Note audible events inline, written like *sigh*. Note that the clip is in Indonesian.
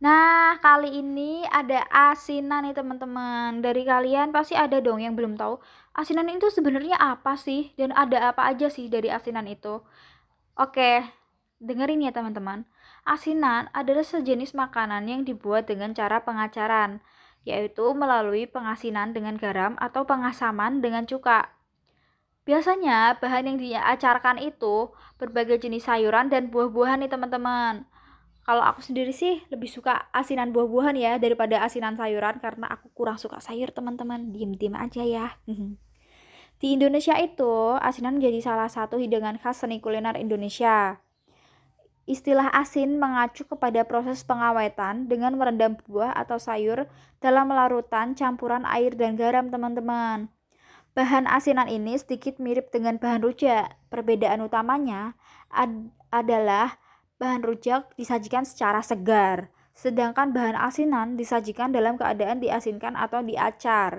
Nah, kali ini ada asinan nih teman-teman. Dari kalian pasti ada dong yang belum tahu asinan itu sebenarnya apa sih dan ada apa aja sih dari asinan itu. Oke, dengerin ya teman-teman. Asinan adalah sejenis makanan yang dibuat dengan cara pengacaran, yaitu melalui pengasinan dengan garam atau pengasaman dengan cuka. Biasanya bahan yang diacarkan itu berbagai jenis sayuran dan buah-buahan nih teman-teman kalau aku sendiri sih lebih suka asinan buah-buahan ya daripada asinan sayuran karena aku kurang suka sayur teman-teman diem-diem aja ya *laughs* di Indonesia itu asinan menjadi salah satu hidangan khas seni kuliner Indonesia Istilah asin mengacu kepada proses pengawetan dengan merendam buah atau sayur dalam larutan campuran air dan garam teman-teman. Bahan asinan ini sedikit mirip dengan bahan rujak. Perbedaan utamanya ad adalah bahan rujak disajikan secara segar, sedangkan bahan asinan disajikan dalam keadaan diasinkan atau diacar.